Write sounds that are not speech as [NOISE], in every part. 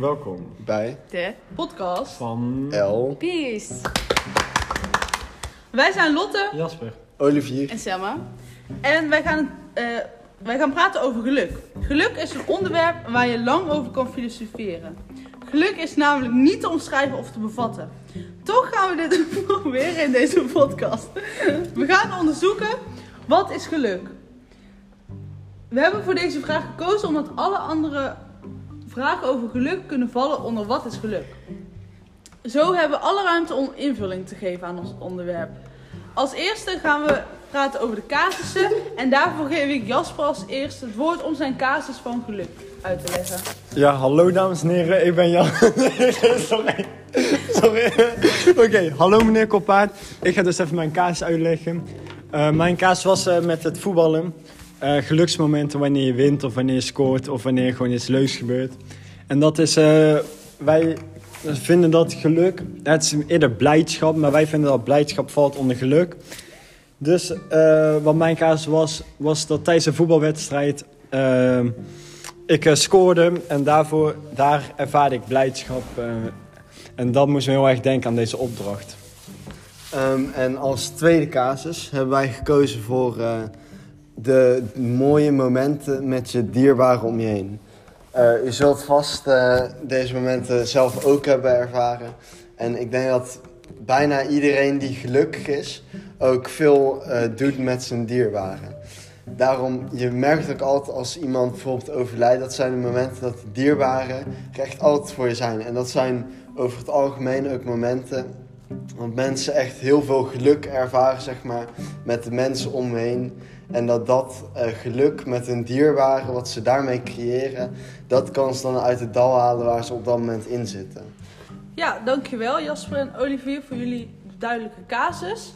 Welkom bij De podcast. van El, Peace. Wij zijn Lotte Jasper. Olivier. En Selma. en wij gaan, eh, wij gaan praten over geluk. Geluk is een onderwerp waar je lang over kan filosoferen. Geluk is namelijk niet te omschrijven of te bevatten. Toch gaan we dit [LAUGHS] proberen in deze podcast. We gaan onderzoeken wat is geluk. We hebben voor deze vraag gekozen omdat alle andere vragen over geluk kunnen vallen onder wat is geluk. Zo hebben we alle ruimte om invulling te geven aan ons onderwerp. Als eerste gaan we praten over de casussen. En daarvoor geef ik Jasper als eerste het woord om zijn casus van geluk uit te leggen. Ja, hallo dames en heren, ik ben Jan. [LAUGHS] Sorry. Sorry. Oké, hallo meneer Koppaard. Ik ga dus even mijn kaas uitleggen. Eh, mijn kaas was eh, met het voetballen. Eh, geluksmomenten wanneer je wint of wanneer je scoort of wanneer gewoon iets leuks gebeurt. En dat is, eh, wij vinden dat geluk, het is eerder blijdschap, maar wij vinden dat blijdschap valt onder geluk. Dus eh, wat mijn kaas was, was dat tijdens een voetbalwedstrijd ik scoorde en daarvoor, daar ervaarde ik blijdschap. en dat moest me heel erg denken aan deze opdracht. Ehm, en als tweede casus hebben wij gekozen voor de mooie momenten met je dierbaren om je heen. Eh, u zult vast eh, deze momenten zelf ook hebben ervaren. En ik denk dat bijna iedereen die gelukkig is ook veel eh, doet met zijn dierbaren. Daarom, je merkt ook altijd als iemand bijvoorbeeld overlijdt, dat zijn de momenten dat de dierbaren er echt altijd voor je zijn. En dat zijn over het algemeen ook momenten want mensen echt heel veel geluk ervaren, zeg maar, met de mensen om me heen. En dat dat eh, geluk met hun dierbaren, wat ze daarmee creëren, dat kan ze dan uit het dal halen waar ze op dat moment in zitten. Ja, dankjewel Jasper en Olivier voor jullie duidelijke casus.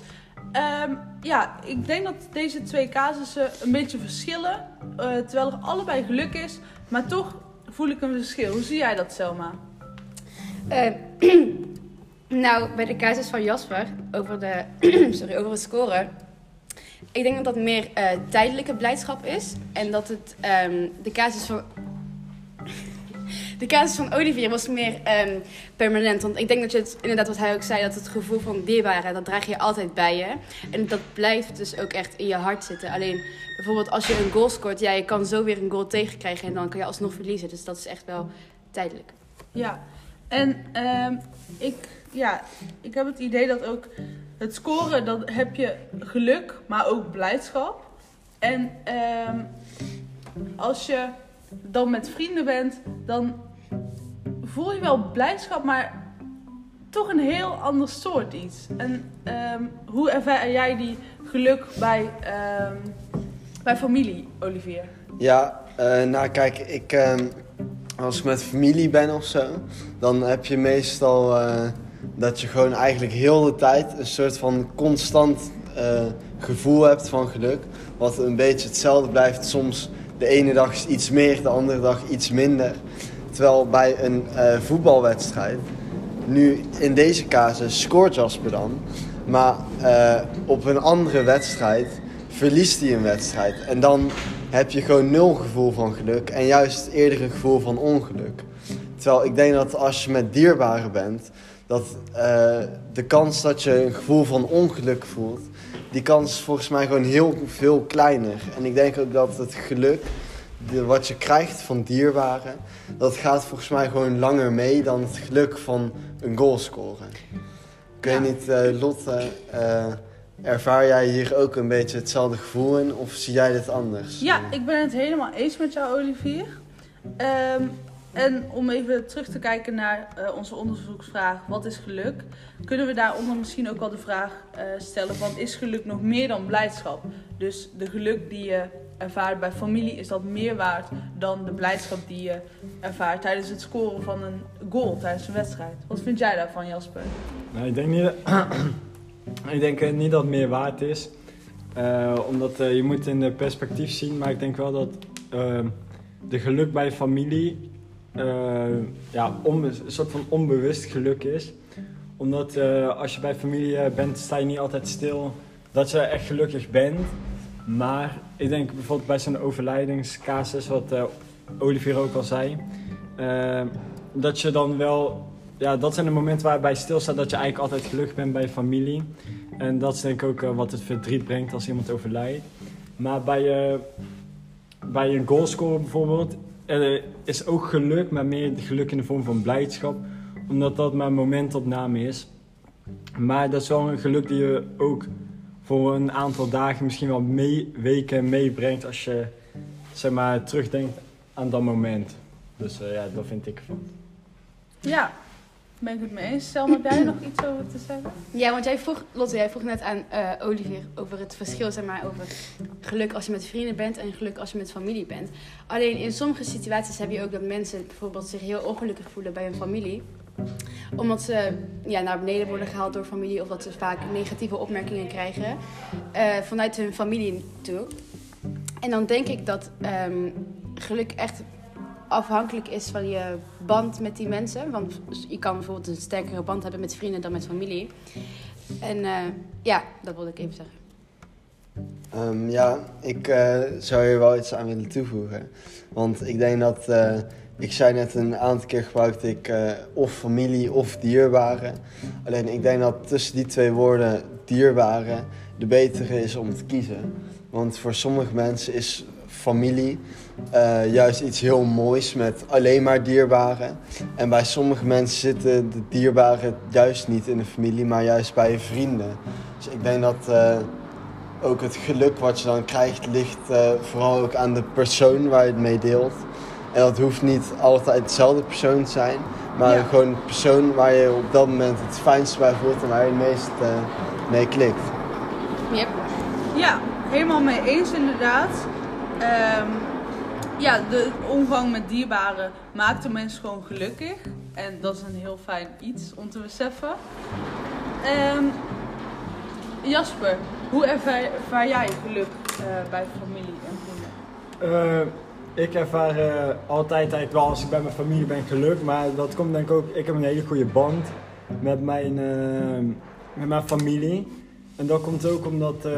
Ehm, ja, ik denk dat deze twee casussen een beetje verschillen. eh, terwijl er allebei geluk is. Maar toch voel ik een verschil. Hoe zie jij dat, Selma? Eh, [CLEARS THROAT] nou, bij de casus van Jasper over, de, [CLEARS THROAT] sorry, over het scoren. Ik denk dat dat meer eh, tijdelijke blijdschap is. En dat het ehm, de casus van. [LAUGHS] De casus van Olivier was meer ehm, permanent. Want ik denk dat je het, inderdaad wat hij ook zei, dat het gevoel van dierbaren, dat draag je altijd bij je. En dat blijft dus ook echt in je hart zitten. Alleen bijvoorbeeld als je een goal scoort, ja, je kan zo weer een goal tegenkrijgen en dan kan je alsnog verliezen. Dus dat is echt wel tijdelijk. Ja, en ehm, ik, ja, ik heb het idee dat ook het scoren, dan heb je geluk, maar ook blijdschap. En ehm, als je dan met vrienden bent, dan voel je wel blijdschap, maar toch een heel ander soort iets. En ehm, hoe ervaar jij die geluk bij, ehm, bij familie, Olivier? Ja, eh, nou kijk, ik, als ik met familie ben of zo, dan heb je meestal eh, dat je gewoon eigenlijk heel de tijd een soort van constant eh, gevoel hebt van geluk. Wat een beetje hetzelfde blijft. Soms de ene dag is iets meer, de andere dag iets minder. Terwijl bij een eh, voetbalwedstrijd, nu in deze casus scoort Jasper dan. Maar eh, op een andere wedstrijd verliest hij een wedstrijd. En dan heb je gewoon nul gevoel van geluk en juist eerder een gevoel van ongeluk. Terwijl ik denk dat als je met dierbaren bent, dat eh, de kans dat je een gevoel van ongeluk voelt, die kans is volgens mij gewoon heel veel kleiner. En ik denk ook dat het geluk, de, wat je krijgt van dierbaren, dat gaat volgens mij gewoon langer mee dan het geluk van een goal scoren. Ik weet Ja. niet, eh, Lotte, eh, ervaar jij hier ook een beetje hetzelfde gevoel in of zie jij dit anders? Ja, ik ben het helemaal eens met jou, Olivier. Ehm, en om even terug te kijken naar eh, onze onderzoeksvraag: wat is geluk? Kunnen we daaronder misschien ook wel de vraag eh, stellen: van is geluk nog meer dan blijdschap? Dus de geluk die je ervaart bij familie, is dat meer waard dan de blijdschap die je ervaart tijdens het scoren van een goal tijdens een wedstrijd? Wat vind jij daarvan, Jasper? Nou, ik denk niet, [CLEARS THROAT] ik denk eh, niet dat het meer waard is. Omdat je moet in perspectief zien, maar ik denk wel dat de geluk bij familie eh, ja, onbe- een soort van onbewust geluk is. Omdat eh, als je bij familie eh, bent, sta je niet altijd stil dat je echt gelukkig bent. Maar ik denk bijvoorbeeld bij zo'n overlijdingscasus, wat Olivier ook al zei. dat je dan wel... Ja, dat zijn de momenten waar je bij stilstaat dat je eigenlijk altijd gelukkig bent bij je familie. En dat is denk ik ook wat het verdriet brengt als iemand overlijdt. Maar bij, bij een goalscorer bijvoorbeeld eh, is ook geluk, maar meer geluk in de vorm van blijdschap. Omdat dat maar momentopname is. Maar dat is wel een geluk die je ook voor een aantal dagen, misschien wel mee, weken meebrengt als je zeg maar, terugdenkt aan dat moment. Dus eh, ja, dat vind ik ervan. Ja, ben ik het mee eens. Stel, heb jij nog iets over te zeggen? Ja, want jij vroeg, Lotte, jij vroeg net aan eh, Olivier over het verschil, zeg maar, over geluk als je met vrienden bent en geluk als je met familie bent. Alleen in sommige situaties heb je ook dat mensen bijvoorbeeld zich heel ongelukkig voelen bij hun familie. Omdat ze ja, naar beneden worden gehaald door familie of dat ze vaak negatieve opmerkingen krijgen eh, vanuit hun familie toe. En dan denk ik dat ehm, geluk echt afhankelijk is van je band met die mensen. Want je kan bijvoorbeeld een sterkere band hebben met vrienden dan met familie. En eh, ja, dat wilde ik even zeggen. Ehm, ja, ik eh, zou hier wel iets aan willen toevoegen. Want ik denk dat, eh, ik zei net een aantal keer gebruikte ik of familie of dierbaren. Alleen ik denk dat tussen die twee woorden dierbaren de betere is om te kiezen. Want voor sommige mensen is familie eh, juist iets heel moois met alleen maar dierbaren. En bij sommige mensen zitten de dierbaren juist niet in de familie, maar juist bij je vrienden. Dus ik denk dat eh, ook het geluk wat je dan krijgt ligt eh, vooral ook aan de persoon waar je het mee deelt. En dat hoeft niet altijd dezelfde persoon te zijn, maar Ja. gewoon een persoon waar je op dat moment het fijnst bij voelt en waar je het meest mee klikt. Yep. Ja, helemaal mee eens inderdaad. Ehm, ja, de omgang met dierbaren maakt de mens gewoon gelukkig. En dat is een heel fijn iets om te beseffen. Ehm, Jasper, hoe ervaar, jij geluk eh, bij familie en vrienden? Eh, ik ervaar eh, altijd wel als ik bij mijn familie ben geluk, maar dat komt denk ik ook, ik heb een hele goede band met mijn, met mijn familie. En dat komt ook omdat, eh,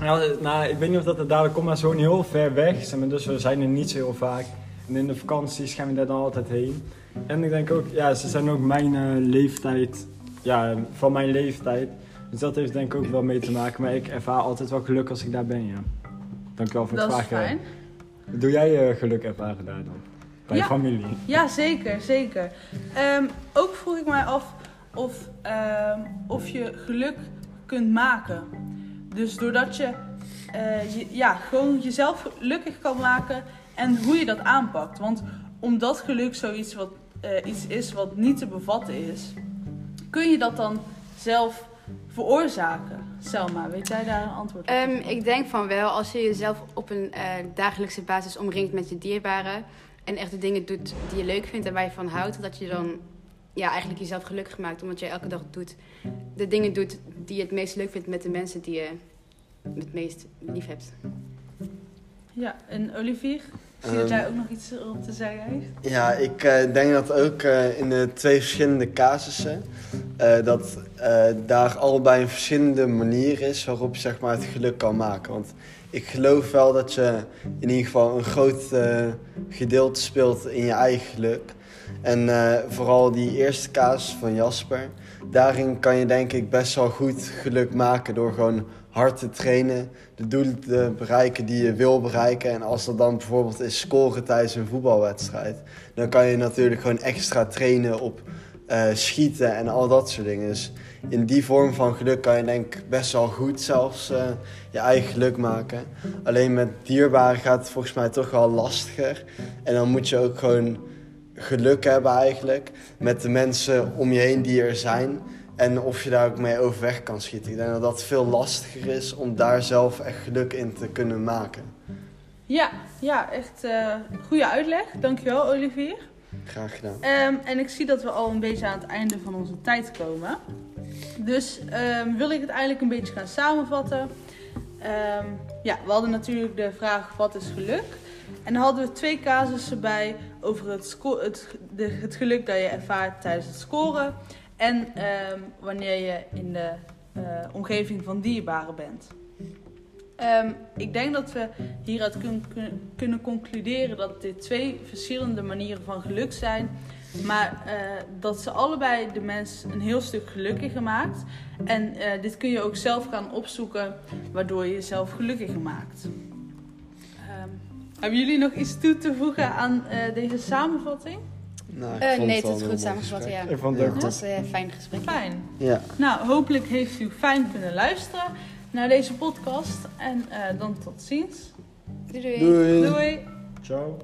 ja, nou, ik weet niet of dat het dadelijk komt, maar zo'n heel ver weg, zeg maar, dus we zijn er niet zo heel vaak. En in de vakanties gaan we daar dan altijd heen. En ik denk ook, ja, ze zijn ook mijn eh, leeftijd, ja, van mijn leeftijd. Dus dat heeft denk ik ook wel mee te maken, maar ik ervaar altijd wel geluk als ik daar ben, ja. Dankjewel voor het Dat is vragen. fijn. Doe jij eh, geluk ervaren daar dan? Bij je Ja. familie? Ja, zeker, zeker. Ehm, ook vroeg ik mij af of, ehm, of je geluk kunt maken. Dus doordat je, eh, je ja, gewoon jezelf gelukkig kan maken en hoe je dat aanpakt. Want omdat geluk zoiets wat, eh, iets is wat niet te bevatten is, kun je dat dan zelf veroorzaken. Selma, weet jij daar een antwoord op? Ehm, ik denk van wel, als je jezelf op een eh, dagelijkse basis omringt met je dierbaren en echt de dingen doet die je leuk vindt en waar je van houdt, dat je dan ja, eigenlijk jezelf gelukkig maakt, omdat je elke dag doet, de dingen doet die je het meest leuk vindt met de mensen die je het meest lief hebt. Ja, en Olivier? Zie dat Ehm, jij ook nog iets op te zeggen heeft. Ja, ik eh, denk dat ook eh, in de twee verschillende casussen, eh, dat eh, daar allebei een verschillende manier is waarop je zeg maar, het geluk kan maken. Want ik geloof wel dat je in ieder geval een groot eh, gedeelte speelt in je eigen geluk. En eh, vooral die eerste casus van Jasper, daarin kan je denk ik best wel goed geluk maken door gewoon hard te trainen, de doelen te bereiken die je wil bereiken. En als dat dan bijvoorbeeld is scoren tijdens een voetbalwedstrijd, dan kan je natuurlijk gewoon extra trainen op eh, schieten en al dat soort dingen. Dus in die vorm van geluk kan je denk ik best wel goed zelfs eh, je eigen geluk maken. Alleen met dierbaren gaat het volgens mij toch wel lastiger. En dan moet je ook gewoon geluk hebben eigenlijk met de mensen om je heen die er zijn. En of je daar ook mee overweg kan schieten. Ik denk dat dat veel lastiger is om daar zelf echt geluk in te kunnen maken. Ja, ja echt eh goede uitleg. Dankjewel, Olivier. Graag gedaan. Ehm, en ik zie dat we al een beetje aan het einde van onze tijd komen. Dus ehm, wil ik het eigenlijk een beetje gaan samenvatten. Ehm, ja, we hadden natuurlijk de vraag wat is geluk? En dan hadden we twee casussen bij over het, het, de, het geluk dat je ervaart tijdens het scoren. En ehm, wanneer je in de eh, omgeving van dierbaren bent. Ehm, ik denk dat we hieruit kun- kunnen concluderen dat dit twee verschillende manieren van geluk zijn. Maar eh, dat ze allebei de mens een heel stuk gelukkiger maakt. En eh, dit kun je ook zelf gaan opzoeken, waardoor je jezelf gelukkiger maakt. Hebben jullie nog iets toe te voegen aan eh, deze samenvatting? Nou, ik Eh, vond nee, het is een goed samengevat, gesprek. ja. Ik vond het was een fijn gesprek. Fijn. Ja. Nou, hopelijk heeft u fijn kunnen luisteren naar deze podcast. En eh, dan tot ziens. Doei doei. Doei. Doei! Ciao.